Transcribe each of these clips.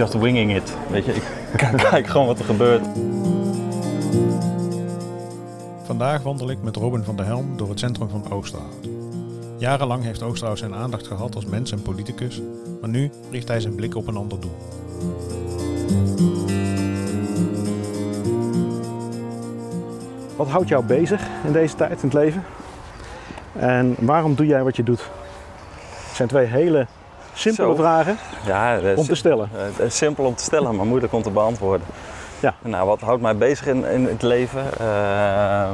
just winging it. Weet je, ik kijk gewoon wat er gebeurt. Vandaag wandel ik met Robin van der Helm door het centrum van Oosterhout. Jarenlang heeft Oosterhout zijn aandacht gehad als mens en politicus, maar nu richt hij zijn blik op een ander doel. Wat houdt jou bezig in deze tijd, in het leven? En waarom doe jij wat je doet? Het zijn twee hele simpele Zo. vragen Ja, om te stellen. Eh, Het is simpel om te stellen, maar moeilijk om te beantwoorden. Ja. Nou, wat houdt mij bezig in, in het leven? Eh,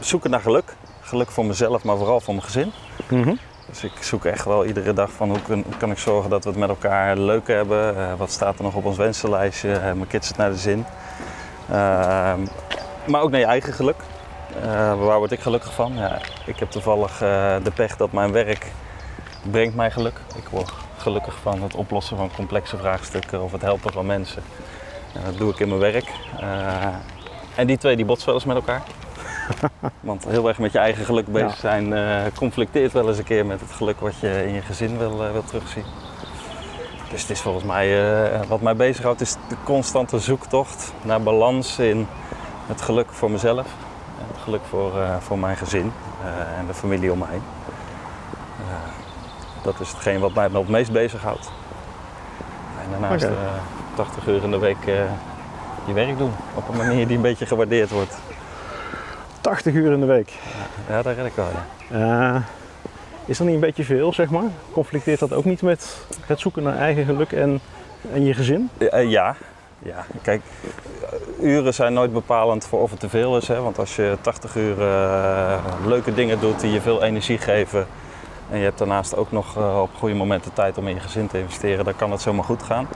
zoeken naar geluk. Geluk voor mezelf, maar vooral voor mijn gezin. Mhm. Dus ik zoek echt wel iedere dag van hoe kan, kan ik zorgen dat we het met elkaar leuk hebben. Eh, wat staat er nog op ons wensenlijstje? Mijn kids het naar de zin. Ehm, maar ook naar je eigen geluk. Waar word ik gelukkig van? Ja, ik heb toevallig de pech dat mijn werk brengt mij geluk. Ik word gelukkig van het oplossen van complexe vraagstukken of het helpen van mensen. En dat doe ik in mijn werk. Eh, en die twee die botsen wel eens met elkaar. Want heel erg met je eigen geluk bezig zijn eh, conflicteert wel eens een keer met het geluk wat je in je gezin wil, eh, wil terugzien. Dus het is volgens mij, wat mij bezighoudt, is de constante zoektocht naar balans in het geluk voor mezelf. En het geluk voor, voor mijn gezin en de familie om mij heen. Dat is hetgeen wat mij het meest bezighoudt. En daarnaast Oké. eh, 80 uur in de week eh, je werk doen. Op een manier die een beetje gewaardeerd wordt. 80 uur in de week. Ja, daar red ik wel. Ja. Eh, is dat niet een beetje veel, zeg maar? Conflicteert dat ook niet met het zoeken naar eigen geluk en, en je gezin? Ja. ja, kijk, uren zijn nooit bepalend voor of het te veel is. Hè? Want als je 80 uur leuke dingen doet die je veel energie geven. En je hebt daarnaast ook nog eh, op goede momenten tijd om in je gezin te investeren, dan kan het zomaar goed gaan.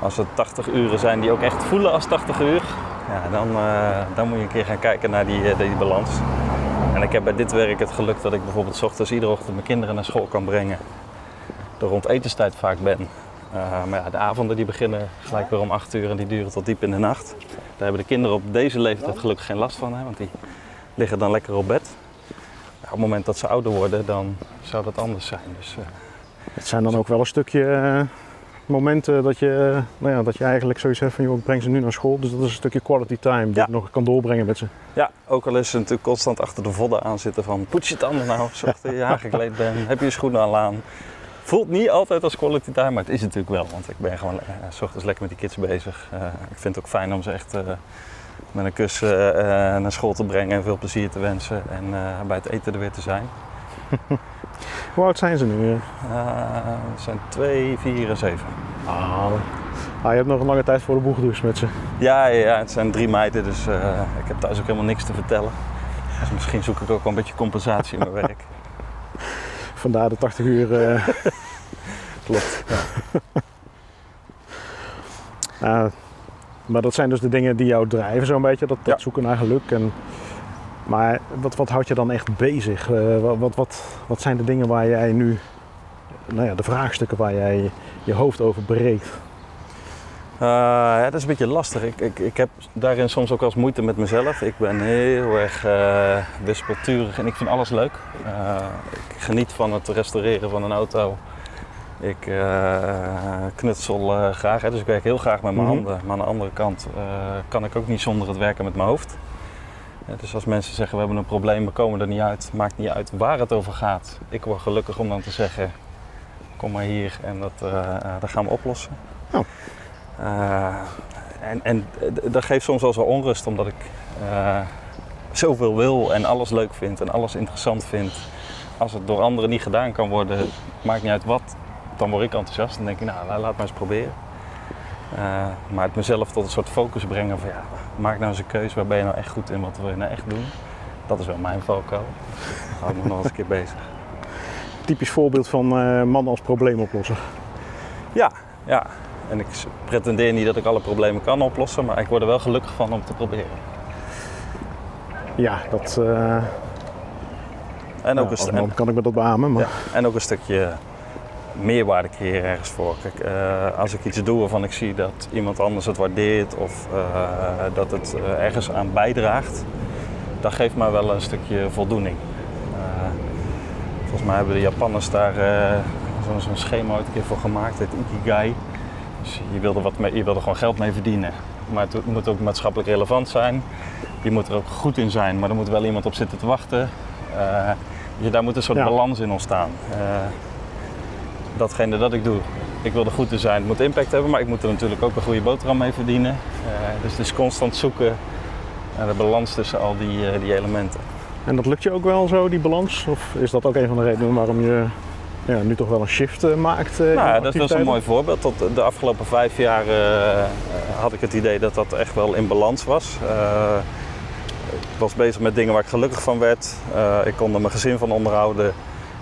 Als het 80 uren zijn die ook echt voelen als 80 uur, ja, dan, eh, dan moet je een keer gaan kijken naar die, eh, die balans. En ik heb bij dit werk het geluk dat ik bijvoorbeeld 's ochtends iedere ochtend mijn kinderen naar school kan brengen. Er rond etenstijd vaak ben. Uh, maar ja, de avonden die beginnen gelijk weer om 8 uur en die duren tot diep in de nacht. Daar hebben de kinderen op deze leeftijd gelukkig geen last van, hè, want die liggen dan lekker op bed. Op het moment dat ze ouder worden, dan zou dat anders zijn. Dus, uh, Het zijn dan ook wel een stukje eh, momenten dat je, eh, nou ja, dat je eigenlijk zoiets hebt van joh, ik breng ze nu naar school. Dus dat is een stukje quality time die Ja. je nog kan doorbrengen met ze. ja, ook al is ze natuurlijk constant achter de vodden aan zitten van poets je tanden nou, zorg dat je aangekleed bent, heb je je schoenen al aan. Voelt niet altijd als quality time, maar het is natuurlijk wel. Want ik ben gewoon eh, s ochtends lekker met die kids bezig. Eh, ik vind het ook fijn om ze echt eh, met een kus eh, eh, naar school te brengen en veel plezier te wensen. En eh, bij het eten er weer te zijn. Hoe oud zijn ze nu? Het zijn twee, vier en zeven. Ah, ah, je hebt nog een lange tijd voor de boeg dus met ze. Ja, ja, ja, het zijn drie meiden, dus ik heb thuis ook helemaal niks te vertellen. Dus misschien zoek ik ook wel een beetje compensatie in mijn werk. Vandaar de 80 uur. eh, Klopt. ah, maar dat zijn dus de dingen die jou drijven zo'n beetje, dat, dat Ja. zoeken naar geluk. En, maar wat, wat houdt je dan echt bezig? Eh, wat, wat, wat, wat zijn de dingen waar jij nu, nou ja, de vraagstukken waar jij je hoofd over breekt? Eh, ja, dat is een beetje lastig. Ik, ik, ik heb daarin soms ook wel eens moeite met mezelf. Ik ben heel erg eh wispelturig en ik vind alles leuk. Ik geniet van het restaureren van een auto. Ik eh, knutsel eh, graag, hè, dus ik werk heel graag met mijn Mhm. handen. Maar aan de andere kant eh, kan ik ook niet zonder het werken met mijn hoofd. Dus als mensen zeggen we hebben een probleem, we komen er niet uit, maakt niet uit waar het over gaat. Ik word gelukkig om dan te zeggen, kom maar hier en dat, dat gaan we oplossen. Oh. Eh, en en dat geeft soms wel zo onrust, omdat ik zoveel wil en alles leuk vind en alles interessant vind. Als het door anderen niet gedaan kan worden, maakt niet uit wat, dan word ik enthousiast. Dan denk ik, nou, la- laat maar eens proberen. Eh, maar het mezelf tot een soort focus brengen van ja, maak nou eens een keuze, waar ben je nou echt goed in, wat wil je nou echt doen? Dat is wel mijn valkuil. Daar hou ik me nog eens een keer bezig. Typisch voorbeeld van eh man als probleemoplosser. Ja, ja. En ik pretendeer niet dat ik alle problemen kan oplossen, maar ik word er wel gelukkig van om te proberen. Ja, dat, eh, En ook, een, st- als man kan ik me dat beamen. Maar Ja, en ook een stukje meerwaarde creëren ergens voor. Kijk, eh, als ik iets doe waarvan ik zie dat iemand anders het waardeert of eh, dat het eh, ergens aan bijdraagt, dat geeft mij wel een stukje voldoening. Volgens mij hebben de Japanners daar zo'n zo'n schema ooit een keer voor gemaakt, het Ikigai. Dus je wil er, wat mee, je wil er gewoon geld mee verdienen. Maar het moet ook maatschappelijk relevant zijn. Je moet er ook goed in zijn, maar er moet wel iemand op zitten te wachten. Uh, je, daar moet een soort Ja. balans in ontstaan. Datgene dat ik doe, ik wil er goed in zijn, het moet impact hebben, maar ik moet er natuurlijk ook een goede boterham mee verdienen. Eh, dus het is constant zoeken naar de balans tussen al die, eh, die elementen. En dat lukt je ook wel zo, die balans? Of is dat ook een van de redenen waarom je ja, nu toch wel een shift eh, maakt? Nou, dat, dat is een mooi voorbeeld. Tot de afgelopen vijf jaar had ik het idee dat dat echt wel in balans was. Ik was bezig met dingen waar ik gelukkig van werd. Ik kon er mijn gezin van onderhouden.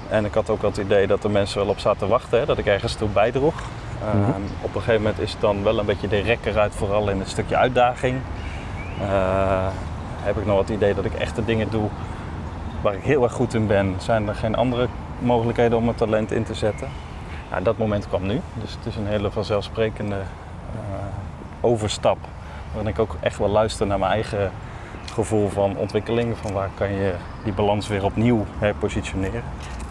En ik had ook wel het idee dat er mensen wel op zaten te wachten, hè, dat ik ergens toe bijdroeg. Mhm. Op een gegeven moment is het dan wel een beetje de rek eruit, vooral in het stukje uitdaging. Eh, heb ik nog het idee dat ik echte dingen doe waar ik heel erg goed in ben. Zijn er geen andere mogelijkheden om mijn talent in te zetten? Ja, dat moment kwam nu. Dus het is een hele vanzelfsprekende eh, overstap. Waarin ik ook echt wel luister naar mijn eigen gevoel van ontwikkeling. Van waar kan je die balans weer opnieuw herpositioneren.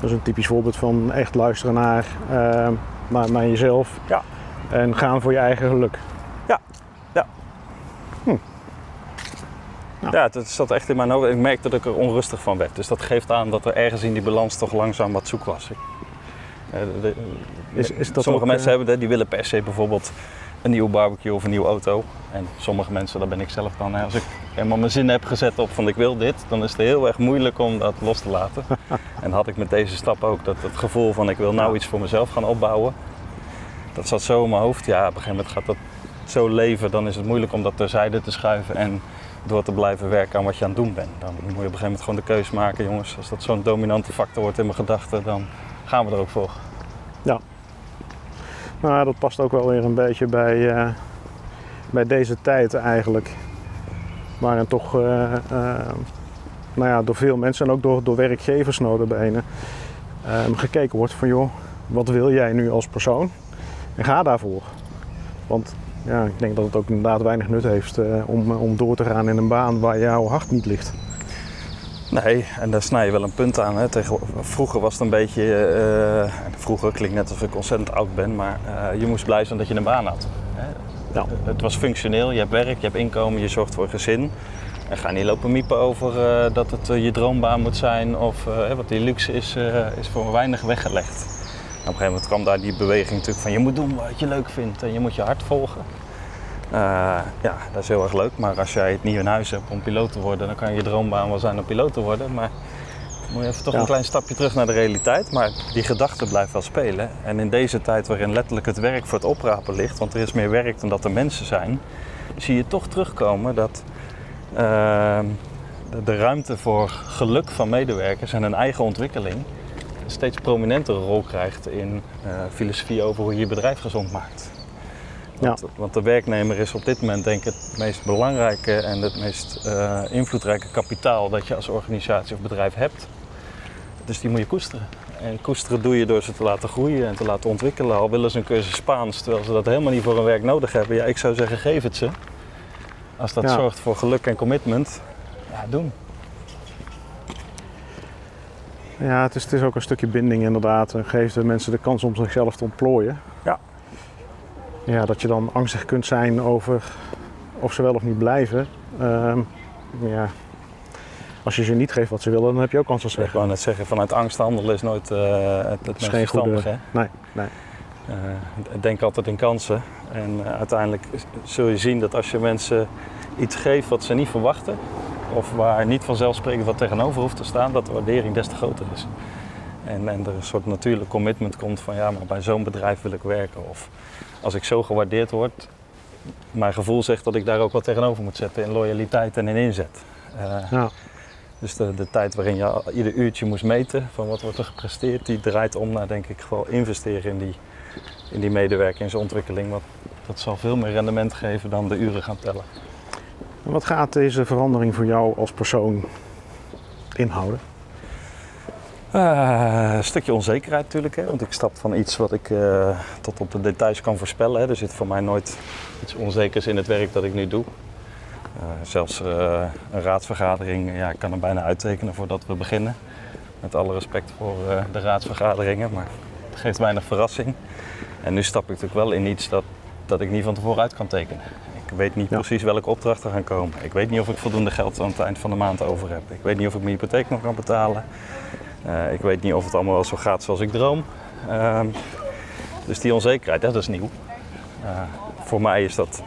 Dat is een typisch voorbeeld van echt luisteren naar, eh, naar, naar jezelf. Ja. En gaan voor je eigen geluk. Ja. Ja, het zat echt in mijn hoofd. Ik merkte dat ik er onrustig van werd. Dus dat geeft aan dat er ergens in die balans toch langzaam wat zoek was. Eh, de- de- Is- is dat sommige ook, mensen eh, hebben dat, die willen per se bijvoorbeeld een nieuwe barbecue of een nieuwe auto. En sommige mensen, dat ben ik zelf dan. Als ik helemaal mijn zin heb gezet op van ik wil dit, dan is het heel erg moeilijk om dat los te laten. en had ik met deze stap ook dat het gevoel van ik wil nou iets voor mezelf gaan opbouwen. Dat zat zo in mijn hoofd. Ja, op een gegeven moment gaat dat zo leven, dan is het moeilijk om dat terzijde te schuiven en door te blijven werken aan wat je aan het doen bent. Dan moet je op een gegeven moment gewoon de keus maken, jongens. Als dat zo'n dominante factor wordt in mijn gedachten, dan gaan we er ook voor. Nou, dat past ook wel weer een beetje bij, eh, bij deze tijd eigenlijk. Waarin toch eh, eh, nou ja, door veel mensen en ook door, door werkgevers notabene eh, gekeken wordt van joh, wat wil jij nu als persoon? En ga daarvoor. Want ja, ik denk dat het ook inderdaad weinig nut heeft om, om door te gaan in een baan waar jouw hart niet ligt. Nee, en daar snij je wel een punt aan. Hè. Tegen, vroeger was het een beetje, eh, vroeger klinkt net alsof ik ontzettend oud ben, maar eh, je moest blij zijn dat je een baan had. Hè. Het was functioneel, je hebt werk, je hebt inkomen, je zorgt voor een gezin. En ga niet lopen miepen over eh, dat het eh, je droombaan moet zijn of eh, wat die luxe is, eh, is voor weinig weggelegd. En op een gegeven moment kwam daar die beweging natuurlijk van je moet doen wat je leuk vindt en je moet je hart volgen. Eh, ja, dat is heel erg leuk, maar als jij het niet in huis hebt om piloot te worden, dan kan je droombaan wel zijn om piloot te worden. Maar dan moet je even toch Ja. een klein stapje terug naar de realiteit. Maar die gedachte blijft wel spelen. En in deze tijd waarin letterlijk het werk voor het oprapen ligt, want er is meer werk dan dat er mensen zijn, zie je toch terugkomen dat ehm, de, de ruimte voor geluk van medewerkers en hun eigen ontwikkeling een steeds prominentere rol krijgt in eh, filosofie over hoe je je bedrijf gezond maakt. Want, want de werknemer is op dit moment denk ik het meest belangrijke en het meest eh, invloedrijke kapitaal dat je als organisatie of bedrijf hebt. Dus die moet je koesteren. En koesteren doe je door ze te laten groeien en te laten ontwikkelen. Al willen ze een cursus Spaans, terwijl ze dat helemaal niet voor hun werk nodig hebben. Ja, ik zou zeggen, geef het ze. Als dat Ja. zorgt voor geluk en commitment, ja, doen. Ja, het is, het is ook een stukje binding inderdaad. En geeft de mensen de kans om zichzelf te ontplooien. Ja. Dat je dan angstig kunt zijn over of ze wel of niet blijven. Ehm, ja. Als je ze niet geeft wat ze willen, dan heb je ook kans dat ze Ik wou net zeggen, vanuit angst handelen is nooit eh, het, het is meest verstandig. goede... Hè? Nee, nee. Eh, denk altijd in kansen. En eh, uiteindelijk zul je zien dat als je mensen iets geeft wat ze niet verwachten, of waar niet vanzelfsprekend wat tegenover hoeft te staan, dat de waardering des te groter is. En, en er een soort natuurlijk commitment komt van ja, maar bij zo'n bedrijf wil ik werken. Of als ik zo gewaardeerd word, mijn gevoel zegt dat ik daar ook wat tegenover moet zetten in loyaliteit en in inzet. Eh, Ja. dus de, de tijd waarin je ieder uurtje moest meten van wat wordt er gepresteerd, die draait om naar denk ik gewoon investeren in die, in die medewerker, in zijn ontwikkeling. Want dat zal veel meer rendement geven dan de uren gaan tellen. En wat gaat deze verandering voor jou als persoon inhouden? Eh, een stukje onzekerheid natuurlijk, hè? want ik stap van iets wat ik eh, tot op de details kan voorspellen. Hè? Er zit voor mij nooit iets onzekers in het werk dat ik nu doe. Eh, zelfs een raadsvergadering, ja, ik kan er bijna uittekenen voordat we beginnen. Met alle respect voor de raadsvergaderingen, maar het geeft weinig verrassing. En nu stap ik natuurlijk wel in iets dat dat ik niet van tevoren uit kan tekenen. Ik weet niet Ja. precies welke opdrachten gaan komen. Ik weet niet of ik voldoende geld aan het eind van de maand over heb. Ik weet niet of ik mijn hypotheek nog kan betalen. Eh, ik weet niet of het allemaal wel zo gaat zoals ik droom. Ehm, dus die onzekerheid, dat is nieuw. Eh, voor mij is dat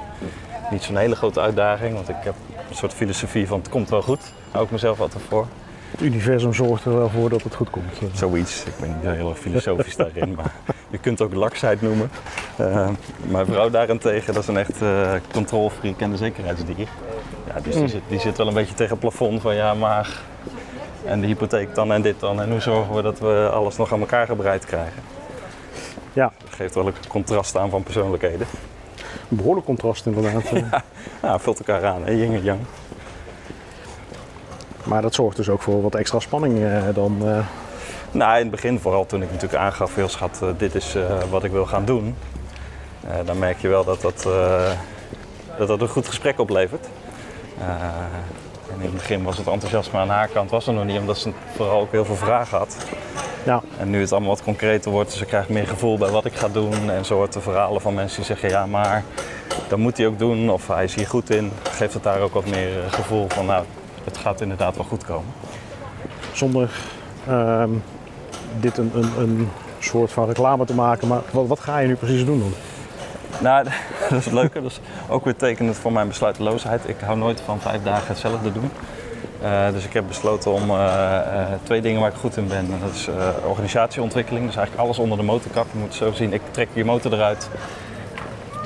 niet zo'n hele grote uitdaging, want ik heb een soort filosofie van het komt wel goed. Hou ik mezelf altijd voor. Het universum zorgt er wel voor dat het goed komt. Zoiets. Ik ben niet heel erg filosofisch daarin, maar je kunt het ook laksheid noemen. Eh, mijn vrouw daarentegen, dat is een echt eh controlfreak en een zekerheidsdier. Ja, dus die, zit, die zit wel een beetje tegen het plafond van ja, maar en de hypotheek dan en dit dan. En hoe zorgen we dat we alles nog aan elkaar gebreid krijgen? Ja, Dat geeft wel een contrast aan van persoonlijkheden. een behoorlijk contrast inderdaad. eh. Ja, vult elkaar aan, hè? yin en yang. Maar dat zorgt dus ook voor wat extra spanning eh, dan. eh. Nou, in het begin vooral toen ik natuurlijk aangaf, heel schat, eh, dit is eh, wat ik wil gaan doen. Eh, dan merk je wel dat dat, eh, dat, dat een goed gesprek oplevert. En in het begin was het enthousiasme aan haar kant was er nog niet, omdat ze vooral ook heel veel vragen had. ja, En nu het allemaal wat concreter wordt, dus ik krijg meer gevoel bij wat ik ga doen. En zo hoort de verhalen van mensen die zeggen, ja maar dat moet hij ook doen. Of hij is hier goed in. Geeft het daar ook wat meer eh, gevoel van, nou, het gaat inderdaad wel goed komen. zonder ehm, dit een, een, een soort van reclame te maken. Maar wat, wat ga je nu precies doen dan? Nou, dat is het leuke. Dat is ook weer tekenend voor mijn besluiteloosheid. Ik hou nooit van vijf dagen hetzelfde doen. Eh, dus ik heb besloten om eh, eh, twee dingen waar ik goed in ben. En dat is organisatieontwikkeling. Dus eigenlijk alles onder de motorkap. Je moet zo zien, ik trek je motor eruit.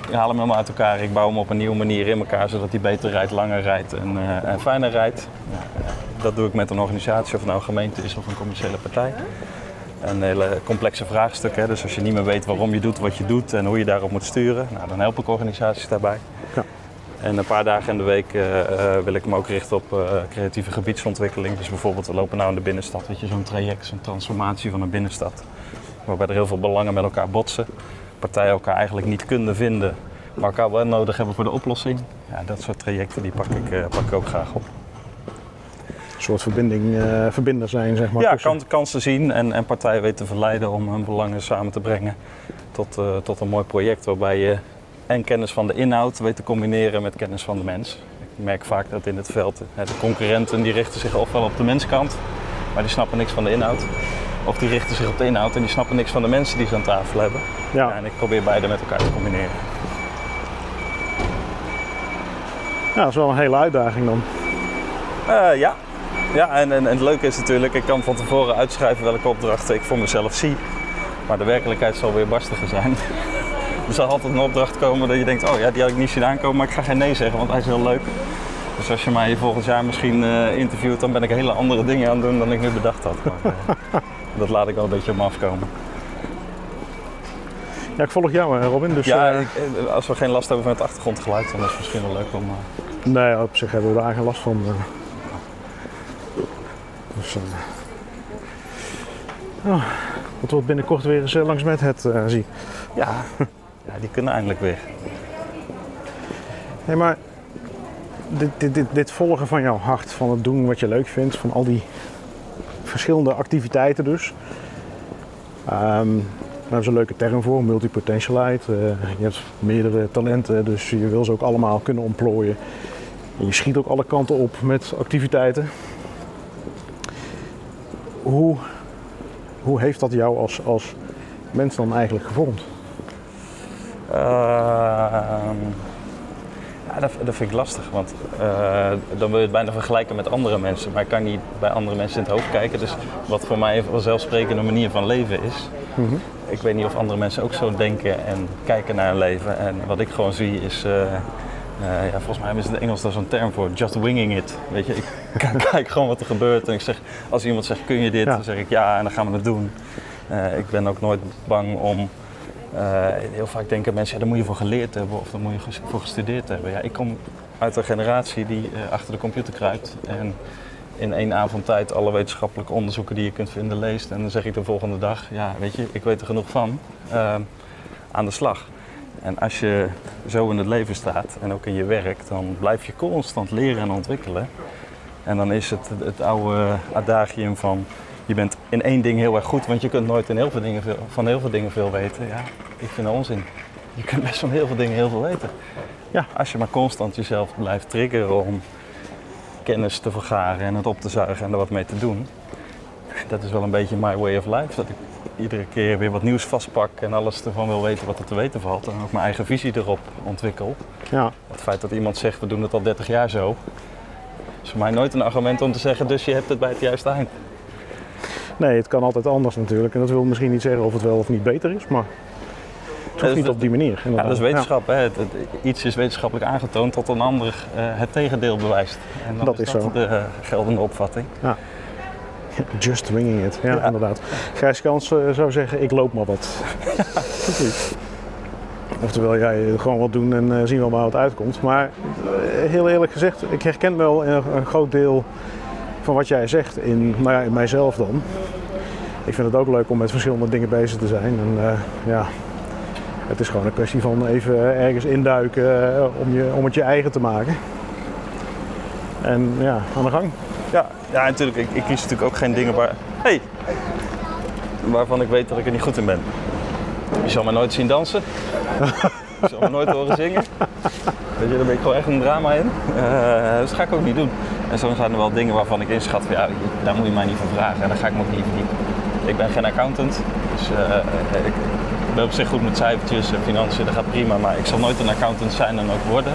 Ik haal hem helemaal uit elkaar. Ik bouw hem op een nieuwe manier in elkaar, zodat hij beter rijdt, langer rijdt en, en fijner rijdt. Ja, dat doe ik met een organisatie, of het nou een gemeente is of een commerciële partij. Een hele complexe vraagstuk. Hè? Dus als je niet meer weet waarom je doet wat je doet en hoe je daarop moet sturen, nou, dan help ik organisaties daarbij. Ja. En een paar dagen in de week eh, eh, wil ik me ook richten op eh, creatieve gebiedsontwikkeling. Dus bijvoorbeeld, we lopen nou in de binnenstad, weet je, zo'n traject, zo'n transformatie van een binnenstad. Waarbij er heel veel belangen met elkaar botsen. Partijen elkaar eigenlijk niet kunnen vinden, maar elkaar wel nodig hebben voor de oplossing. Ja, dat soort trajecten die pak ik, pak ik ook graag op. Een soort verbinding, eh, verbinder zijn, zeg maar. Ja, kan, kansen zien en, en partijen weten te verleiden om hun belangen samen te brengen tot, eh, tot een mooi project waarbij je en kennis van de inhoud weet te combineren met kennis van de mens. Ik merk vaak dat in het veld hè, de concurrenten die richten zich ofwel op de menskant, maar die snappen niks van de inhoud. Of die richten zich op de inhoud en die snappen niks van de mensen die ze aan tafel hebben. Ja. Ja, en ik probeer beide met elkaar te combineren. ja, dat is wel een hele uitdaging dan. Eh, ja. Ja, en, en, en het leuke is natuurlijk, ik kan van tevoren uitschrijven welke opdrachten ik voor mezelf zie. Maar de werkelijkheid zal weer barstiger zijn. Er zal altijd een opdracht komen dat je denkt, oh ja, die had ik niet zien aankomen, maar ik ga geen nee zeggen, want hij is heel leuk. Dus als je mij volgend jaar misschien eh, interviewt, dan ben ik hele andere dingen aan het doen dan ik nu bedacht had. Maar, eh, dat laat ik wel een beetje op me afkomen. Ja, ik volg jou, hè, Robin. Dus, ja, eh, ik- eh, als we geen last hebben van het achtergrondgeluid, dan is het misschien wel leuk om... eh, Nee, op zich hebben we daar geen last van. Dus, oh, dat wordt binnenkort weer eens eh, langs met het eh, zie. ja, ja, die kunnen eindelijk weer. Hey, maar dit, dit, dit, dit volgen van jouw hart, van het doen wat je leuk vindt, van al die verschillende activiteiten dus. Ehm daar hebben ze een leuke term voor, multipotentialite. Eh, je hebt meerdere talenten, dus je wil ze ook allemaal kunnen ontplooien. En je schiet ook alle kanten op met activiteiten. Hoe, hoe heeft dat jou als, als mens dan eigenlijk gevormd? Ehm, ja, dat, dat vind ik lastig, want eh, dan wil je het bijna vergelijken met andere mensen. Maar ik kan niet bij andere mensen in het hoofd kijken. Dus wat voor mij een vanzelfsprekende manier van leven is. Ik weet niet of andere mensen ook zo denken en kijken naar hun leven. En wat ik gewoon zie is, eh, eh, ja, volgens mij hebben ze in het Engels daar zo'n term voor, just winging it. Weet je, ik kijk gewoon wat er gebeurt en ik zeg, als iemand zegt, kun je dit? Ja. Dan zeg ik ja en dan gaan we het doen. Eh, ik ben ook nooit bang om eh, heel vaak denken mensen, ja, daar moet je voor geleerd hebben of daar moet je voor gestudeerd hebben. Ja, ik kom uit een generatie die achter de computer kruipt en in één avond tijd alle wetenschappelijke onderzoeken die je kunt vinden leest. En dan zeg ik de volgende dag, ja, weet je, ik weet er genoeg van, aan de slag. En als je zo in het leven staat en ook in je werk, dan blijf je constant leren en ontwikkelen. En dan is het het oude adagium van je bent in één ding heel erg goed, want je kunt nooit in heel veel dingen van heel veel dingen veel weten. Ja, ik vind dat onzin. je kunt best van heel veel dingen heel veel weten. Ja. Als je maar constant jezelf blijft triggeren om kennis te vergaren en het op te zuigen en er wat mee te doen. Dat is wel een beetje my way of life. Dat ik iedere keer weer wat nieuws vastpak en alles ervan wil weten wat er te weten valt. En ook mijn eigen visie erop ontwikkel. Ja, Het feit dat iemand zegt we doen het al 30 jaar zo, is voor mij nooit een argument om te zeggen dus je hebt het bij het juiste eind. nee, het kan altijd anders natuurlijk. En dat wil misschien niet zeggen of het wel of niet beter is, maar het hoeft niet op die manier. Ja, dat is wetenschap. Hè? Het, het- iets is wetenschappelijk aangetoond tot een ander eh, het tegendeel bewijst. En Dat is is dat zo. de eh, geldende opvatting. Ja. Just winging it, ja, inderdaad. Gijs Kans eh, zou zeggen, ik loop maar wat. Precies. Oftewel, jij gewoon wat doen en eh, zien wel waar het uitkomt. Maar eh, heel eerlijk gezegd, ik herken wel een, groot deel van wat jij zegt in, nou ja, in mijzelf dan. Ik vind het ook leuk om met verschillende dingen bezig te zijn. En ja, het is gewoon een kwestie van even ergens induiken om, je, om het je eigen te maken. En ja, aan de gang. Ja, ja natuurlijk. Ik, ik kies natuurlijk ook geen dingen waar, hey, waarvan ik weet dat ik er niet goed in ben. Je zal me nooit zien dansen. Je zal me nooit horen zingen. Weet je, daar ben ik gewoon echt een drama in. Eh, dus dat ga ik ook niet doen. En zo zijn er wel dingen waarvan ik inschat van ja, daar moet je mij niet van vragen. En daar ga ik me ook niet. Ik ben geen accountant. Dus eh, ik ben op zich goed met cijfertjes en financiën, dat gaat prima. Maar ik zal nooit een accountant zijn en ook worden.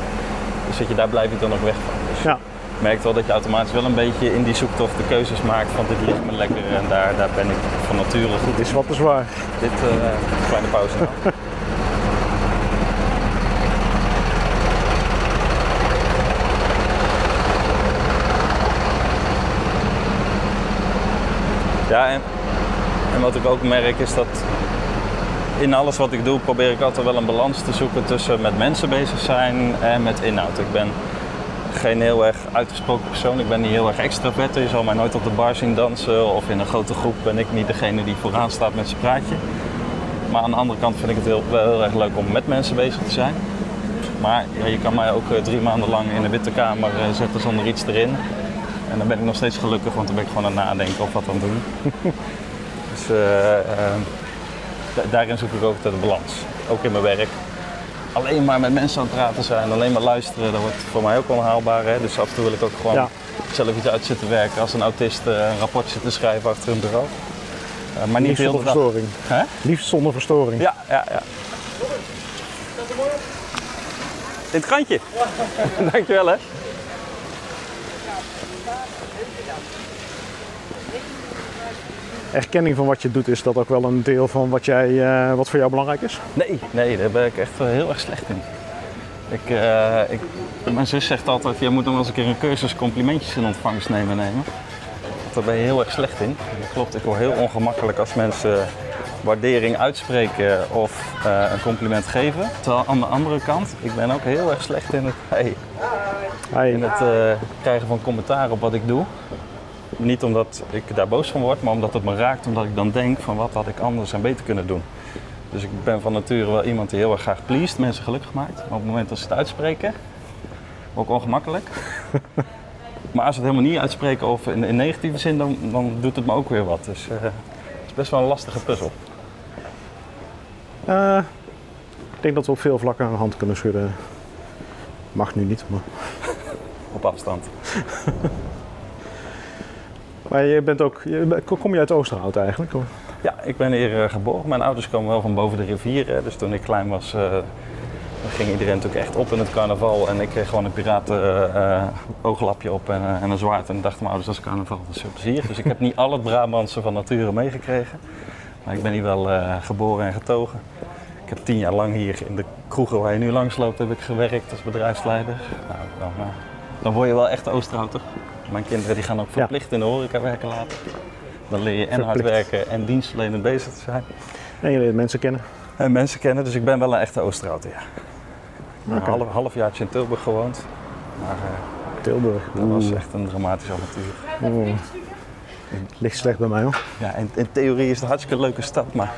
Dus je, daar blijf ik dan ook weg van. Dus Ja. Ik merk wel dat je automatisch wel een beetje in die zoektocht de keuzes maakt van dit ligt me lekker en daar, daar ben ik van nature goed Het is wat te zwaar. dit eh, kleine pauze nou. Ja, en, en wat ik ook merk is dat in alles wat ik doe probeer ik altijd wel een balans te zoeken tussen met mensen bezig zijn en met inhoud. Ik ben geen heel erg uitgesproken persoon. Ik ben niet heel erg extravert. Je zal mij nooit op de bar zien dansen of in een grote groep ben ik niet degene die vooraan staat met zijn praatje. Maar aan de andere kant vind ik het heel, wel heel erg leuk om met mensen bezig te zijn. Maar ja, je kan mij ook eh, drie maanden lang in een witte kamer eh, zetten zonder iets erin. En dan ben ik nog steeds gelukkig, want dan ben ik gewoon aan het nadenken of wat aan doen. dus eh, da- daarin zoek ik ook de balans. Ook in mijn werk. Alleen maar met mensen aan het praten zijn, alleen maar luisteren, dat wordt voor mij ook onhaalbaar. Hè? Dus af en toe wil ik ook gewoon Ja. zelf iets uit zitten werken als een autist eh, een rapport zit te schrijven achter een bureau. Eh, maar niet zonder verstoring. Hè? Liefst zonder verstoring. Ja, ja, ja. Dit krantje. Dankjewel hè. Erkenning van wat je doet, is dat ook wel een deel van wat, jij, eh, wat voor jou belangrijk is? Nee, nee, daar ben ik echt eh, heel erg slecht in. Ik, eh, ik, mijn zus zegt altijd, je moet nog wel eens een keer een cursus complimentjes in ontvangst nemen. nemen. Daar ben je heel erg slecht in. Dat klopt, ik word heel ongemakkelijk als mensen waardering uitspreken of een compliment geven. Terwijl aan de andere kant, ik ben ook heel erg slecht in het, hey, Hey, in het krijgen van commentaar op wat ik doe. Niet omdat ik daar boos van word, maar omdat het me raakt. Omdat ik dan denk van wat had ik anders en beter kunnen doen. Dus ik ben van nature wel iemand die heel erg graag pleased, mensen gelukkig maakt. Maar op het moment dat ze het uitspreken, ook ongemakkelijk. maar als ze het helemaal niet uitspreken of in, in negatieve zin, dan, dan doet het me ook weer wat. Dus eh, het is best wel een lastige puzzel. eh, ik denk dat we op veel vlakken aan de hand kunnen schudden. Mag nu niet, maar... Op afstand. Maar je bent ook... Kom je uit Oosterhout eigenlijk? Of? Ja, ik ben hier eh, geboren. Mijn ouders komen wel van boven de rivier. Dus toen ik klein was, eh, ging iedereen natuurlijk echt op in het carnaval. En ik kreeg gewoon een piraten eh, ooglapje op en, en een zwaard. En dachten mijn ouders, dat is carnaval, dat is zo plezier. Dus ik heb niet al het Brabantse van nature meegekregen. Maar ik ben hier wel geboren en getogen. Ik heb tien jaar lang hier in de kroegen waar je nu langs loopt, heb ik gewerkt als bedrijfsleider. Nou, dan, dan word je wel echt Oosterhouter. Mijn kinderen die gaan ook verplicht in de horeca werken later. Dan leer je en hard werken en dienstverlenend bezig te zijn. En je leert mensen kennen. En mensen kennen, dus ik ben wel een echte Oosterhouter, ja. Een Oké. half, halfjaartje in Tilburg gewoond. Maar eh, Tilburg. dat was echt een dramatisch avontuur. Oeh. Ligt slecht bij mij hoor. Ja, in, in theorie is het een hartstikke leuke stad, maar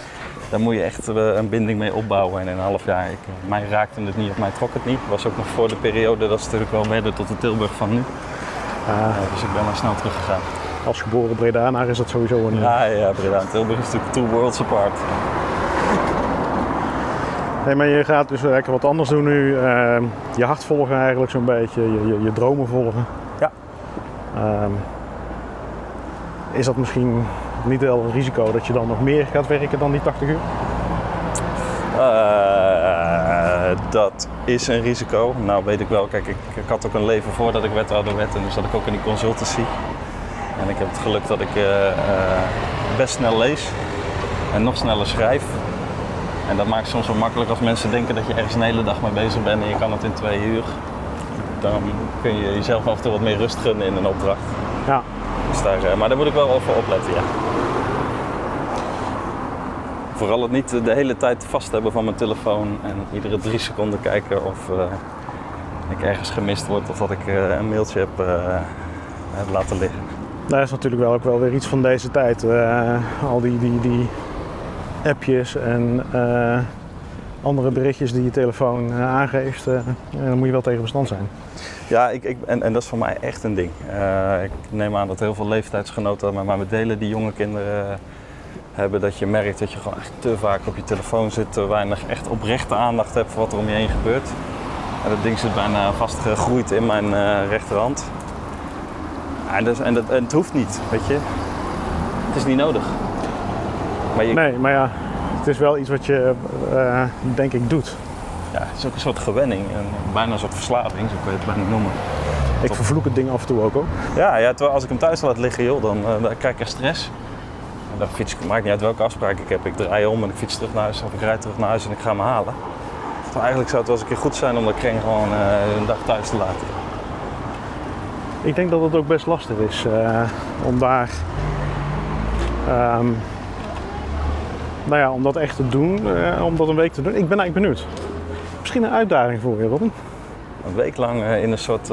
daar moet je echt eh, een binding mee opbouwen. En in een half jaar, ik, eh, mij raakte het niet of mij trok het niet. Was ook nog voor de periode dat ze natuurlijk wel werden tot de Tilburg van nu. Ah, dus ik ben maar snel teruggegaan. als geboren Bredanaar is dat sowieso een... Ja, ja, Breda en Tilburg is natuurlijk two worlds apart. Nee, maar je gaat dus lekker wat anders doen nu. Ehm, je hart volgen eigenlijk zo'n beetje, je, je, je dromen volgen. Ja. Ehm, is dat misschien niet wel een risico dat je dan nog meer gaat werken dan die 80 uur? Eh, dat is een risico. Nou weet ik wel, kijk, ik, ik had ook een leven voordat ik wethouder werd en dus zat ik ook in die consultancy. En ik heb het geluk dat ik eh, eh, best snel lees en nog sneller schrijf. En dat maakt soms wel makkelijk als mensen denken dat je ergens een hele dag mee bezig bent en je kan het in twee uur. Dan kun je jezelf af en toe wat meer rust gunnen in een opdracht. Ja. Dus daar, maar daar moet ik wel over opletten, ja. Vooral het niet de hele tijd vast hebben van mijn telefoon en iedere drie seconden kijken of eh, ik ergens gemist word of dat ik eh, een mailtje heb, eh, heb laten liggen. Dat is natuurlijk wel ook wel weer iets van deze tijd. Al die, die, die appjes en andere berichtjes die je telefoon aangeeft, daar moet je wel tegen bestand zijn. Ja, ik, ik, en, en dat is voor mij echt een ding. Ik neem aan dat heel veel leeftijdsgenoten met mij delen die jonge kinderen hebben. Dat je merkt dat je gewoon echt te vaak op je telefoon zit, te weinig echt oprechte aandacht hebt voor wat er om je heen gebeurt. En dat ding zit bijna vastgegroeid in mijn eh, rechterhand. En, dat, en, dat, en het hoeft niet, weet je. Het is niet nodig. Maar je, Nee, maar ja, het is wel iets wat je eh, denk ik doet. ja, het is ook een soort gewenning, en bijna een soort verslaving, zo kun je het bijna noemen. Ik vervloek het ding af en toe ook. ook. Ja, ja terwijl als ik hem thuis laat liggen, joh, dan, eh, krijg ik echt stress. Dan fiets ik, maakt niet uit welke afspraak ik heb. Ik draai om en ik fiets terug naar huis of ik rijd terug naar huis en ik ga hem halen. Terwijl eigenlijk zou het wel eens een keer goed zijn om dat kring gewoon eh, een dag thuis te laten. Ik denk dat het ook best lastig is eh, om daar. ehm, nou ja, om dat echt te doen, eh, om dat een week te doen. Ik ben eigenlijk benieuwd. Misschien een uitdaging voor je, Robin. Een week lang in een soort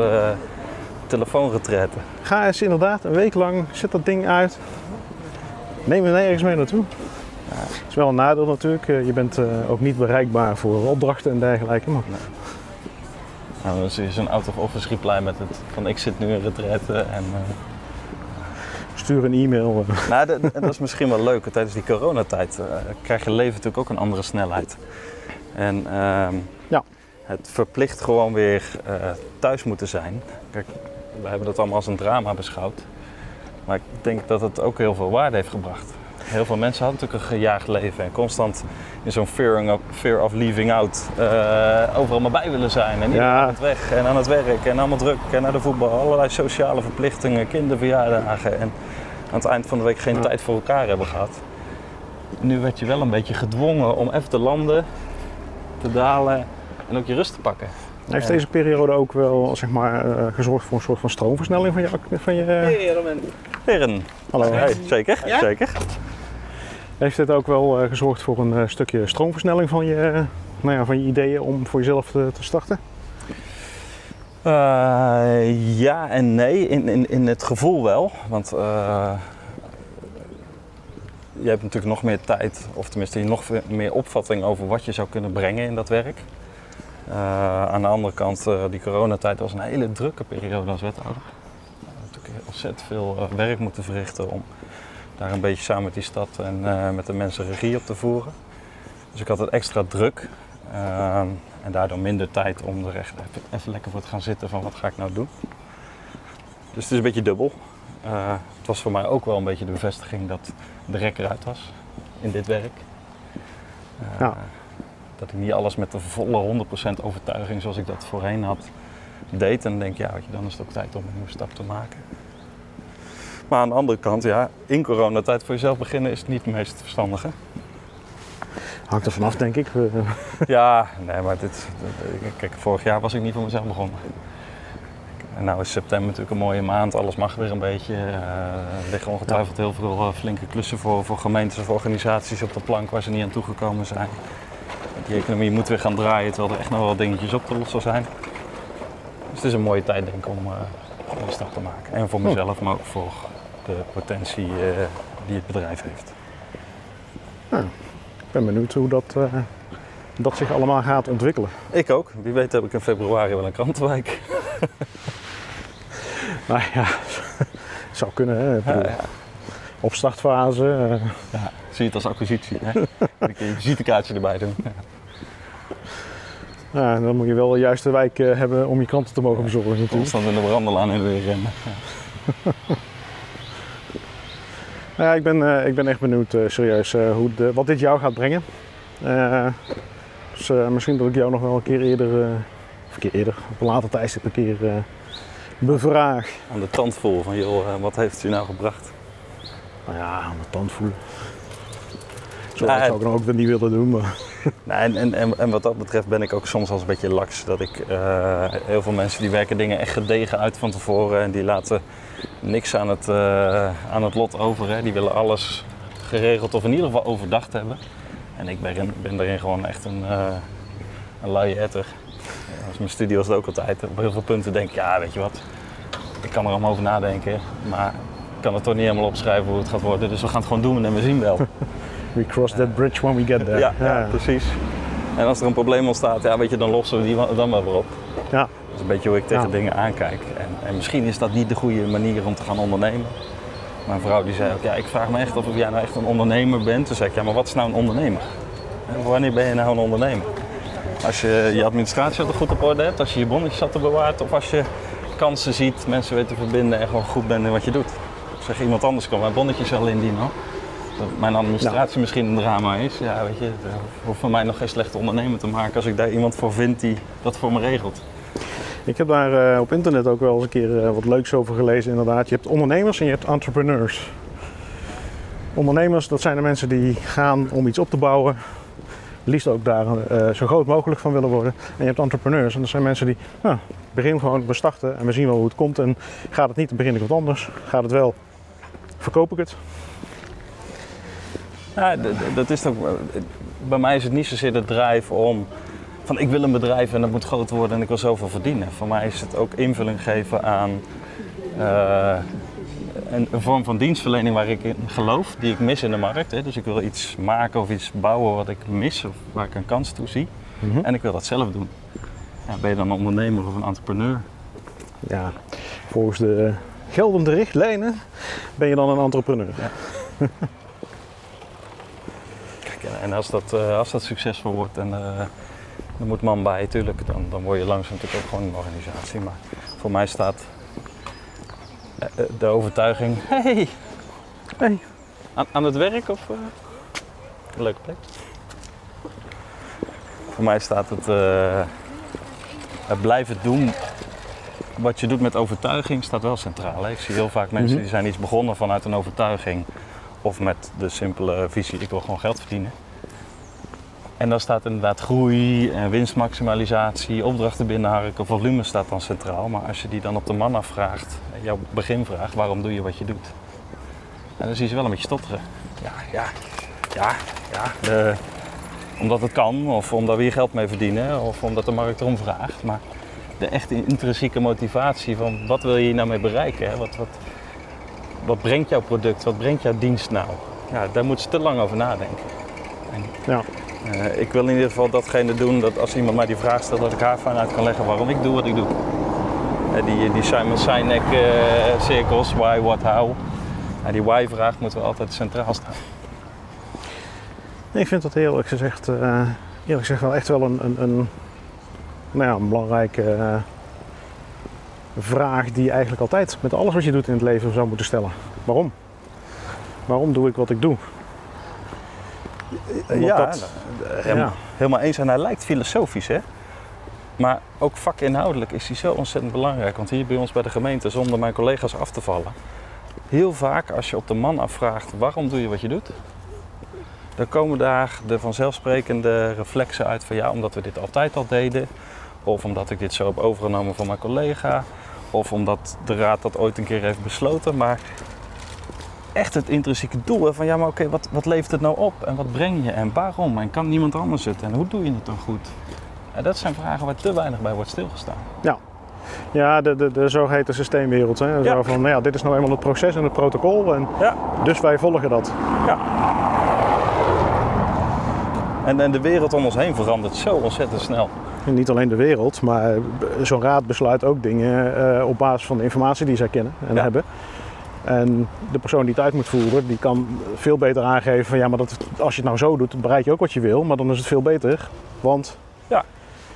telefoonretraite. Ga eens inderdaad een week lang, zet dat ding uit. Neem hem nergens mee naartoe. Het is wel een nadeel natuurlijk. Eh, Je bent eh, ook niet bereikbaar voor opdrachten en dergelijke. Maar Nou, dan zie je zo'n out-of-office reply met het van ik zit nu in retraite. En, eh, stuur een e-mail. Nou, dat, dat is misschien wel leuk. Tijdens die coronatijd eh, krijg je leven natuurlijk ook een andere snelheid. En ehm, Ja. het verplicht gewoon weer thuis moeten zijn. Kijk, we hebben dat allemaal als een drama beschouwd. Maar ik denk dat het ook heel veel waarde heeft gebracht. Heel veel mensen hadden natuurlijk een gejaagd leven en constant in zo'n fear of, fear of leaving out eh, overal maar bij willen zijn. En iedereen Ja. aan het weg en aan het werk en allemaal druk en naar de voetbal. Allerlei sociale verplichtingen, kinderverjaardagen en aan het eind van de week geen Ja. tijd voor elkaar hebben gehad. Nu werd je wel een beetje gedwongen om even te landen, te dalen en ook je rust te pakken. Heeft Ja. deze periode ook wel zeg maar, eh, gezorgd voor een soort van stroomversnelling van je... Van je Heren, hallo. hey, zeker, Ja? zeker. Heeft dit ook wel eh, gezorgd voor een eh, stukje stroomversnelling van je, eh, nou ja, van je ideeën om voor jezelf te, te starten? Eh, ja en nee, in, in, in het gevoel wel. Want eh, je hebt natuurlijk nog meer tijd, of tenminste nog meer opvatting over wat je zou kunnen brengen in dat werk. Eh, aan de andere kant, eh, die coronatijd was een hele drukke periode als wethouder. Ontzettend veel eh, werk moeten verrichten om daar een beetje samen met die stad en eh, met de mensen regie op te voeren. Dus ik had het extra druk. Ehm, en daardoor minder tijd om er echt even, even lekker voor te gaan zitten van wat ga ik nou doen. Dus het is een beetje dubbel. Eh, het was voor mij ook wel een beetje de bevestiging dat de rek eruit was in dit werk. Ja. Dat ik niet alles met de volle 100% overtuiging zoals ik dat voorheen had deed. En dan denk ik, ja, weet je, dan is het ook tijd om een nieuwe stap te maken. Maar aan de andere kant, ja, in coronatijd voor jezelf beginnen is niet het meest verstandige. Hangt er vanaf, denk ik. Ja, nee, maar dit, kijk, vorig jaar was ik niet voor mezelf begonnen. En nou is september natuurlijk een mooie maand, alles mag weer een beetje. Eh, er liggen ongetwijfeld heel veel eh, flinke klussen voor, voor gemeentes of organisaties op de plank waar ze niet aan toegekomen zijn. Die economie moet weer gaan draaien, terwijl er echt nog wel dingetjes op te lossen zijn. Dus het is een mooie tijd denk ik om, om die stap te maken. En voor mezelf, maar ook voor de potentie eh, die het bedrijf heeft. Ik ben benieuwd hoe dat, eh, dat zich allemaal gaat ontwikkelen. Ik ook. Wie weet heb ik in februari wel een krantenwijk. Nou ja, zou kunnen. Hè? Ja, ja. Opstartfase. eh, Ja, zie je het als acquisitie. Hè? Dan kun je een visitekaartje erbij doen. Ja. Dan moet je wel de juiste wijk hebben om je kranten te mogen bezorgen natuurlijk. Constant in de brandelaan en weer rennen. Ja, ik, ben, eh, ik ben echt benieuwd eh, serieus eh, hoe de, wat dit jou gaat brengen. Dus misschien dat ik jou nog wel een keer eerder, of een keer eerder, op een later tijdstip een keer bevraag. Aan de tand voel van, joh, wat heeft het je nou gebracht? Nou ja, aan de tand voelen. Zo dat zou ik ook weer niet willen doen, maar Nee, en, en, en, en wat dat betreft ben ik ook soms eens een beetje laks. Dat ik eh, heel veel mensen die werken dingen echt gedegen uit van tevoren en die laten niks aan het, eh, aan het lot over. Hè. Die willen alles geregeld of in ieder geval overdacht hebben. En ik ben, ben daarin gewoon echt een, uh, een luie etter. Ja, als mijn studie was het ook altijd. Op heel veel punten denk ik, ja weet je wat, ik kan er allemaal over nadenken. Maar ik kan het toch niet helemaal opschrijven hoe het gaat worden. Dus we gaan het gewoon doen en we zien wel. we cross that bridge when we get there. Ja, ja, precies. En als er een probleem ontstaat, ja, weet je, dan lossen we die dan wel weer op. Ja. Dat is een beetje hoe ik tegen dingen aankijk. En, en misschien is dat niet de goede manier om te gaan ondernemen. Mijn vrouw die zei ook, ja, ik vraag me echt af of jij nou echt een ondernemer bent. Toen zei ik, ja, maar wat is nou een ondernemer? En wanneer ben je nou een ondernemer? Als je je administratie altijd goed op orde hebt, als je je bonnetjes altijd bewaart, of als je kansen ziet, mensen weet te verbinden en gewoon goed bent in wat je doet. Zeg iemand anders kan mijn bonnetjes wel indienen hoor. Dat mijn administratie misschien een drama is, ja weet je, het hoeft voor mij nog geen slechte ondernemer te maken als ik daar iemand voor vind die dat voor me regelt. Ik heb daar eh, op internet ook wel eens een keer eh, wat leuks over gelezen inderdaad. Je hebt ondernemers en je hebt entrepreneurs. Ondernemers, dat zijn de mensen die gaan om iets op te bouwen. Liefst ook daar eh, zo groot mogelijk van willen worden. En je hebt entrepreneurs en dat zijn mensen die, nou, begin gewoon, we starten en we zien wel hoe het komt. En gaat het niet, dan begin ik wat anders. Gaat het wel, verkoop ik het. Ja, dat is ook, bij mij is het niet zozeer de drive om van ik wil een bedrijf en dat moet groot worden en ik wil zoveel verdienen. Voor mij is het ook invulling geven aan eh, een, een vorm van dienstverlening waar ik in geloof, die ik mis in de markt. Hè. Dus ik wil iets maken of iets bouwen wat ik mis of waar ik een kans toe zie. Mhm. En ik wil dat zelf doen. Ja, ben je dan een ondernemer of een entrepreneur? Ja, volgens de geldende richtlijnen ben je dan een entrepreneur. Kijk, en- en als dat, eh, als dat succesvol wordt en eh er moet man bij, tuurlijk, dan, dan word je langzaam natuurlijk ook gewoon een organisatie. Maar voor mij staat eh, eh, de overtuiging, hey, Hey. aan, aan het werk of eh, een leuke plek? Voor mij staat het, eh, het blijven doen wat je doet met overtuiging staat wel centraal. Hè? Ik zie heel vaak mensen Mhm. die zijn iets begonnen vanuit een overtuiging of met de simpele visie ik wil gewoon geld verdienen. En dan staat inderdaad groei en winstmaximalisatie, opdrachten binnenharken, volume staat dan centraal. Maar als je die dan op de man afvraagt, jouw beginvraag, waarom doe je wat je doet? En dan zie je ze wel een beetje stotteren. Ja, ja, ja, ja. omdat het kan, of omdat we hier geld mee verdienen, of omdat de markt erom vraagt. Maar de echte intrinsieke motivatie van wat wil je hier nou mee bereiken? Hè? Wat, wat, wat brengt jouw product, wat brengt jouw dienst nou? Ja, daar moet ze te lang over nadenken. Ja. Eh, ik wil in ieder geval datgene doen dat als iemand mij die vraag stelt, dat ik haar fijn uit kan leggen waarom ik doe wat ik doe. Eh, die, die Simon Sinek eh, cirkels, why, what, how. Die why-vraag moet wel altijd centraal staan. Nee, ik vind dat eerlijk gezegd, eerlijk gezegd wel echt wel een, een, een, nou ja, een belangrijke vraag die je eigenlijk altijd met alles wat je doet in het leven zou moeten stellen. Waarom? Waarom doe ik wat ik doe? Omdat ja, dat- nou, helemaal, helemaal eens. En hij lijkt filosofisch, hè? Maar ook vakinhoudelijk is hij zo ontzettend belangrijk. Want hier bij ons bij de gemeente, zonder mijn collega's af te vallen, heel vaak als je op de man afvraagt waarom doe je wat je doet, dan komen daar de vanzelfsprekende reflexen uit van ja, omdat we dit altijd al deden. Of omdat ik dit zo heb overgenomen van mijn collega. Of omdat de raad dat ooit een keer heeft besloten. Maar echt het intrinsieke doel hè, van ja, maar oké, wat, wat levert het nou op? En wat breng je? En waarom? En kan niemand anders het? En hoe doe je het dan goed? En dat zijn vragen waar te weinig bij wordt stilgestaan. Ja, de, de, de zogeheten systeemwereld. Hè? Zo Ja. van, nou ja, dit is nou eenmaal het proces en het protocol en Ja. dus wij volgen dat. En, en de wereld om ons heen verandert zo ontzettend snel. Niet alleen de wereld, maar eh, zo'n raad besluit ook dingen eh, op basis van de informatie die zij kennen en Ja. hebben. En de persoon die het uit moet voeren, die kan veel beter aangeven van ja, maar dat, als je het nou zo doet, bereik je ook wat je wil, maar dan is het veel beter. Want Ja.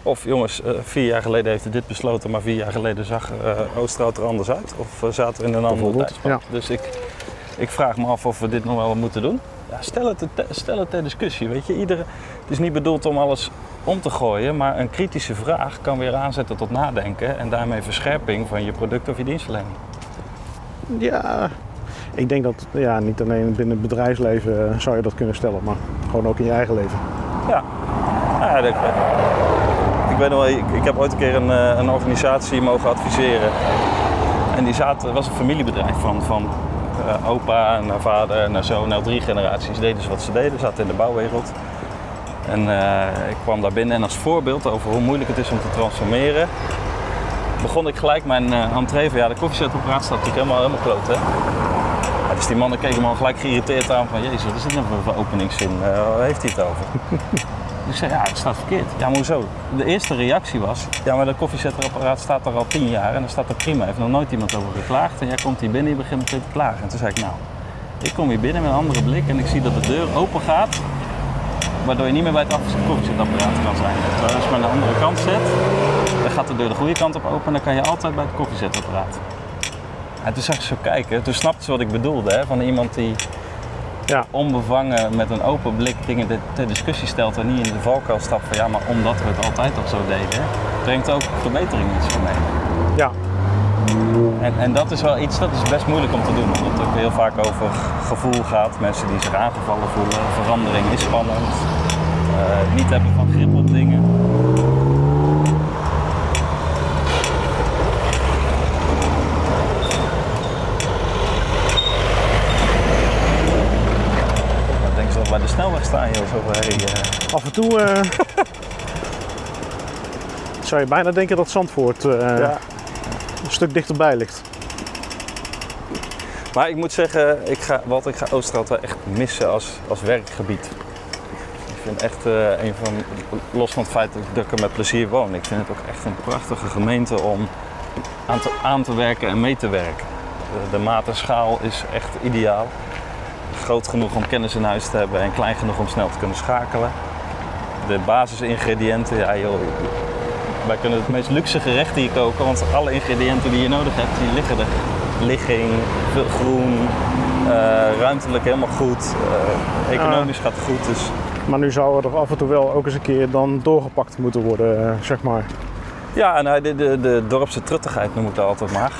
Of jongens, eh, vier jaar geleden heeft hij dit besloten, maar vier jaar geleden zag uh, Oosterhout er anders uit. Of zaten we in een andere tijdspan. Dus ik, ik vraag me af of we dit nog wel moeten doen. Ja, stel, het, te- stel het ter discussie. Weet je, iedere, het is niet bedoeld om alles om te gooien, maar een kritische vraag kan weer aanzetten tot nadenken en daarmee verscherping van je product of je dienstverlening. Ja, ik denk dat ja, niet alleen binnen het bedrijfsleven eh, zou je dat kunnen stellen, maar gewoon ook in je eigen leven. Ja, ja dat- ik weet nog wel, ik, ik heb ooit een keer een, eh, een organisatie mogen adviseren. En die zaten, was een familiebedrijf van, van eh, opa en vader en zoon, al drie generaties deden ze wat ze deden, zaten in de bouwwereld. En eh, ik kwam daar binnen en als voorbeeld over hoe moeilijk het is om te transformeren, begon ik gelijk mijn eh entree van ja, de koffiezetapparaat staat natuurlijk helemaal, helemaal kloot hè. Dus die mannen keken me al gelijk geïrriteerd aan van jezus, wat is dit nou voor- openingszin, waar heeft hij het over? Ik zei, ja, het staat verkeerd. Ja, maar hoezo? De eerste reactie was, ja, maar dat koffiezetapparaat staat er al tien jaar en dat staat er prima. Heeft nog nooit iemand over geklaagd. En jij komt hier binnen en je begint meteen te klagen. En toen zei ik, nou, ik kom hier binnen met een andere blik en ik zie dat de deur open gaat. Waardoor je niet meer bij het koffiezetapparaat kan zijn. Terwijl als je maar aan de andere kant zet, dan gaat de deur de goede kant op open en dan kan je altijd bij het koffiezetapparaat. En toen zag ik zo kijken, toen snapte ze wat ik bedoelde, hè, van iemand die Ja, onbevangen met een open blik dingen de- ter discussie stelt en niet in de valkuil stapt van ja, maar omdat we het altijd al zo deden, brengt ook verbetering met zich mee. ja, En, en dat is wel iets, dat is best moeilijk om te doen, omdat het ook heel vaak over gevoel gaat. Mensen die zich aangevallen voelen, verandering is spannend, eh, niet hebben van grip op dingen. Dan denken ze dat we bij de snelweg staan, joh. Zo hey, eh, af en toe eh, zou je bijna denken dat Zandvoort ja. een stuk dichterbij ligt. Maar ik moet zeggen, ik ga, wat ik ga Oosterhout wel echt missen als, als werkgebied. Ik vind echt een van, los van het feit dat ik er met plezier woon, ik vind het ook echt een prachtige gemeente om aan te, aan te werken en mee te werken. De, de maat en schaal is echt ideaal. Groot genoeg om kennis in huis te hebben en klein genoeg om snel te kunnen schakelen. De basisingrediënten, ja joh, wij kunnen het meest luxe gerecht hier koken, want alle ingrediënten die je nodig hebt, die liggen er. Ligging, veel groen, eh, ruimtelijk helemaal goed, eh, economisch gaat het goed. Dus Maar nu zou er af en toe wel ook eens een keer dan doorgepakt moeten worden, eh, zeg maar. ja, en eh, de, de, de dorpse truttigheid noem ik dat altijd maar.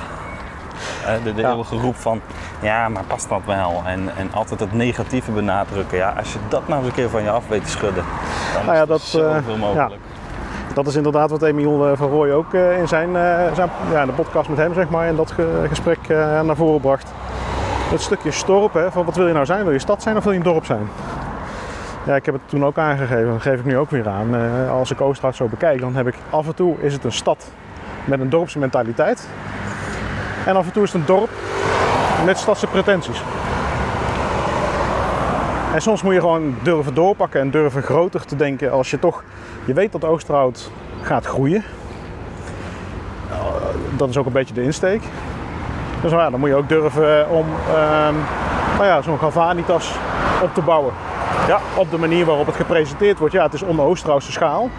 De de Ja. eeuwige roep van, ja, maar past dat wel? En, en altijd het negatieve benadrukken. Ja, als je dat nou eens een keer van je af weet te schudden, dan Nou ja, is dat, er eh, zoveel mogelijk. Dat is inderdaad wat Emiel eh, van Rooij ook eh, in zijn, zijn ja, de podcast met hem zeg maar, in dat ge- gesprek naar voren bracht. Het stukje storp, hè, van wat wil je nou zijn? Wil je stad zijn of wil je een dorp zijn? Ja, ik heb het toen ook aangegeven, dat geef ik nu ook weer aan. Als ik Oosterhout zo bekijk, dan heb ik af en toe is het een stad met een dorpse mentaliteit. En af en toe is het een dorp met stadse pretenties. En soms moet je gewoon durven doorpakken en durven groter te denken als je toch... Je weet dat Oosterhout gaat groeien. Nou, Dat is ook een beetje de insteek. Dus ja, dan moet je ook durven om ehm, nou ja, zo'n Galvanitas op te bouwen. Ja, op de manier waarop het gepresenteerd wordt. Ja, het is on Oosterhoutse schaal.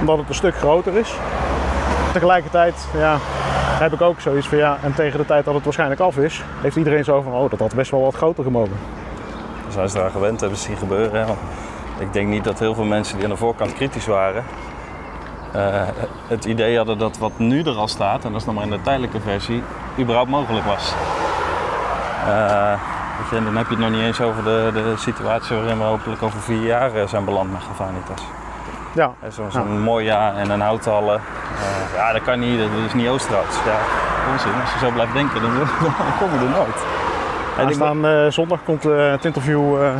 Omdat het een stuk groter is. Tegelijkertijd ja, heb ik ook zoiets van ja, en tegen de tijd dat het waarschijnlijk af is, heeft iedereen zo van oh, dat had best wel wat groter gemogen. Dan zijn ze eraan gewend, hebben zien gebeuren. Hè? Ik denk niet dat heel veel mensen die aan de voorkant kritisch waren, eh, het idee hadden dat wat nu er al staat, en dat is nog maar in de tijdelijke versie, überhaupt mogelijk was. Eh, en dan heb je het nog niet eens over de, de situatie waarin we hopelijk over vier jaar eh, zijn beland met Gavanitas. Ja, Zo- Zo'n Moja en een houthallen. Eh, ja, dat kan niet, dat is niet Oosterhouts. Ja, onzin. Als je zo blijft denken, dan, dan kom je er nooit. En ben- Aanstaan zondag komt eh, het interview eh,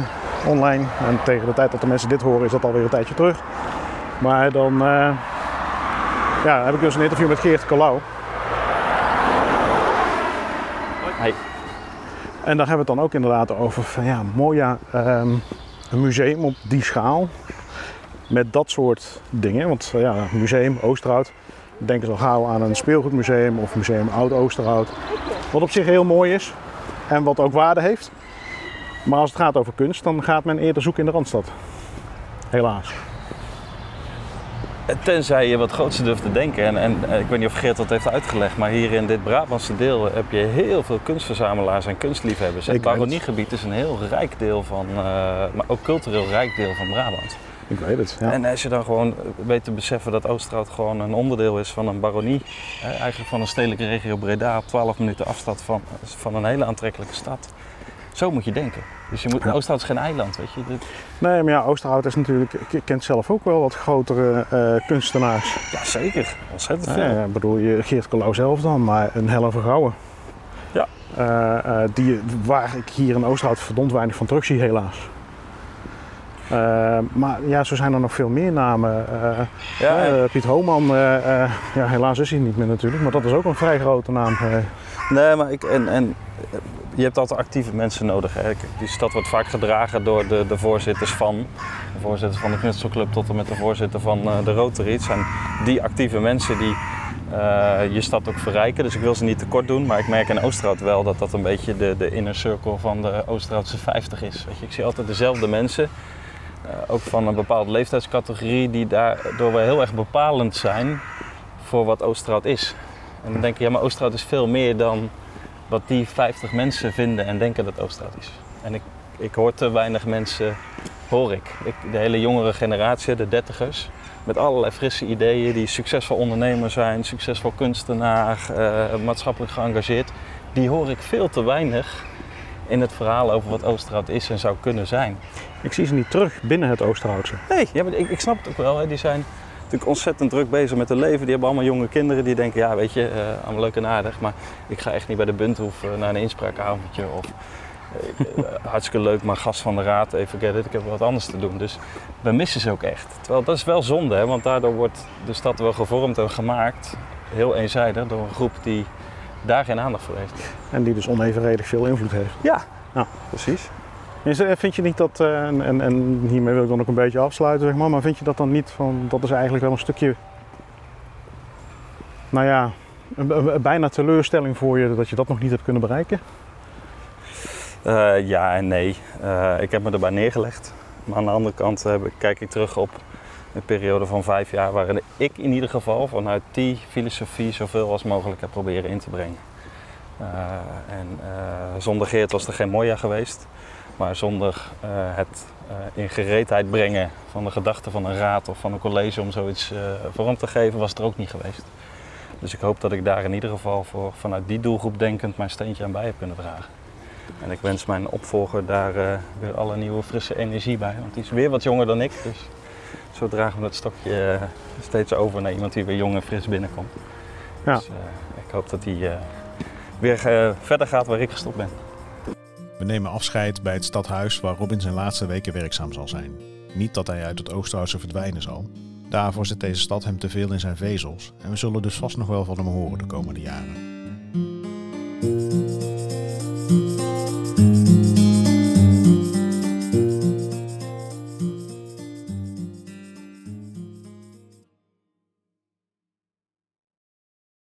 online. En tegen de tijd dat de mensen dit horen is dat alweer een tijdje terug. Maar dan eh, ja, heb ik dus een interview met Geert Colau. Hey. En daar hebben we het dan ook inderdaad over van ja, Moja, ehm, een museum op die schaal. Met dat soort dingen. Want eh, ja, museum Oosterhout. Denken ze al gauw aan een speelgoedmuseum of museum Oud-Oosterhout. Wat op zich heel mooi is en wat ook waarde heeft. Maar als het gaat over kunst, dan gaat men eerder zoeken in de Randstad. Helaas. Tenzij je wat grootste durft te denken. En, en eh, ik weet niet of Geert dat heeft uitgelegd, maar hier in dit Brabantse deel heb je heel veel kunstverzamelaars en kunstliefhebbers. Weet het. baroniegebied is een heel rijk deel van, eh, maar ook cultureel rijk deel van Brabant. Ik weet het. Ja. En als je dan gewoon weet te beseffen dat Oosterhout gewoon een onderdeel is van een baronie, hè, eigenlijk van een stedelijke regio Breda op 12 minuten afstand van, van een hele aantrekkelijke stad. Zo moet je denken. Dus je moet, Ja. Oosterhout is geen eiland, weet je. Nee, maar ja, Oosterhout is natuurlijk, ik ken zelf ook wel wat grotere eh, kunstenaars. ja, zeker. Ontzettend Ja, veel. ik bedoel, je Geert Colau zelf dan, maar een Helen Vergouwen. Ja. Eh, eh, die, waar ik hier in Oosterhout verdomd weinig van terugzie, helaas. Eh, maar ja, zo zijn er nog veel meer namen. Eh, Ja, eh, Piet Homan, ja, helaas is hij niet meer natuurlijk, maar dat is ook een vrij grote naam. Nee, maar ik, en, en je hebt altijd actieve mensen nodig. Hè. Die stad wordt vaak gedragen door de, de voorzitters van. De voorzitter van de knutselclub tot en met de voorzitter van de Rotary. Het zijn die actieve mensen die je stad ook verrijken. Dus ik wil ze niet tekort doen. Maar ik merk in Oosterhout wel dat dat een beetje de, de inner circle van de Oosterhoutse 50 is. Weet je, ik zie altijd dezelfde mensen. Eh, ook van een bepaalde leeftijdscategorie die daardoor wel heel erg bepalend zijn voor wat Oosterhout is. En dan denk je, ja, maar Oosterhout is veel meer dan wat die 50 mensen vinden en denken dat Oosterhout is. En ik, ik hoor te weinig mensen, hoor ik. ik. De hele jongere generatie, de dertigers, met allerlei frisse ideeën, die succesvol ondernemer zijn, succesvol kunstenaar, eh, maatschappelijk geëngageerd, die hoor ik veel te weinig in het verhaal over wat Oosterhout is en zou kunnen zijn. Ik zie ze niet terug binnen het Oosterhoutse. Nee, ja, maar ik, ik snap het ook wel. Hè. Die zijn natuurlijk ontzettend druk bezig met hun leven. Die hebben allemaal jonge kinderen die denken, ja weet je, eh, allemaal leuk en aardig. Maar ik ga echt niet bij de Bunthoef eh, naar een inspraakavondje. Of eh, hartstikke leuk, maar gast van de raad, even it, ik heb wat anders te doen. Dus we missen ze ook echt. Terwijl dat is wel zonde, hè, want daardoor wordt de stad wel gevormd en gemaakt. Heel eenzijdig door een groep die daar geen aandacht voor heeft. En die dus onevenredig veel invloed heeft. Ja, Ja. precies. Is, Vind je niet dat, eh, en, en, en hiermee wil ik dan ook een beetje afsluiten, zeg maar, maar vind je dat dan niet van, dat is eigenlijk wel een stukje, nou ja, een, een- bijna teleurstelling voor je dat je dat nog niet hebt kunnen bereiken? Eh, ja en nee. Eh, ik heb me erbij neergelegd. Maar aan de andere kant heb kijk ik terug op een periode van vijf jaar waarin ik in ieder geval vanuit die filosofie zoveel als mogelijk heb proberen in te brengen. Eh, en eh, zonder Geert was er geen mooi jaar geweest. Maar zonder eh, het in gereedheid brengen van de gedachten van een raad of van een college om zoiets vorm te geven, was het er ook niet geweest. Dus ik hoop dat ik daar in ieder geval voor, vanuit die doelgroep denkend mijn steentje aan bij heb kunnen dragen. En ik wens mijn opvolger daar weer alle nieuwe frisse energie bij. Want die is weer wat jonger dan ik. Dus zo dragen we dat stokje eh, steeds over naar iemand die weer jong en fris binnenkomt. Ja. Dus eh, ik hoop dat hij eh, weer verder gaat waar ik gestopt ben. We nemen afscheid bij het stadhuis waar Robin zijn laatste weken werkzaam zal zijn. Niet dat hij uit het Oosterhuizen verdwijnen zal. Daarvoor zit deze stad hem te veel in zijn vezels en we zullen dus vast nog wel van hem horen de komende jaren.